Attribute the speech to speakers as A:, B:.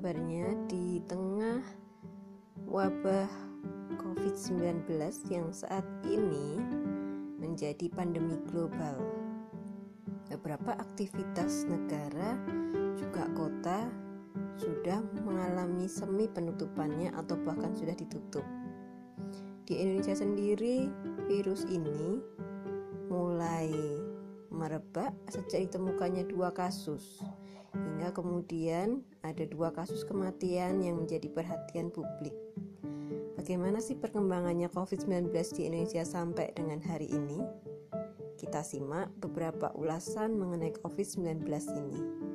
A: kabarnya di tengah wabah COVID-19 yang saat ini menjadi pandemi global? Beberapa aktivitas negara juga kota sudah mengalami semi penutupannya atau bahkan sudah ditutup. Di Indonesia sendiri, virus ini mulai merebak sejak ditemukannya dua kasus hingga kemudian ada dua kasus kematian yang menjadi perhatian publik. Bagaimana sih perkembangannya COVID-19 di Indonesia sampai dengan hari ini? Kita simak beberapa ulasan mengenai COVID-19 ini.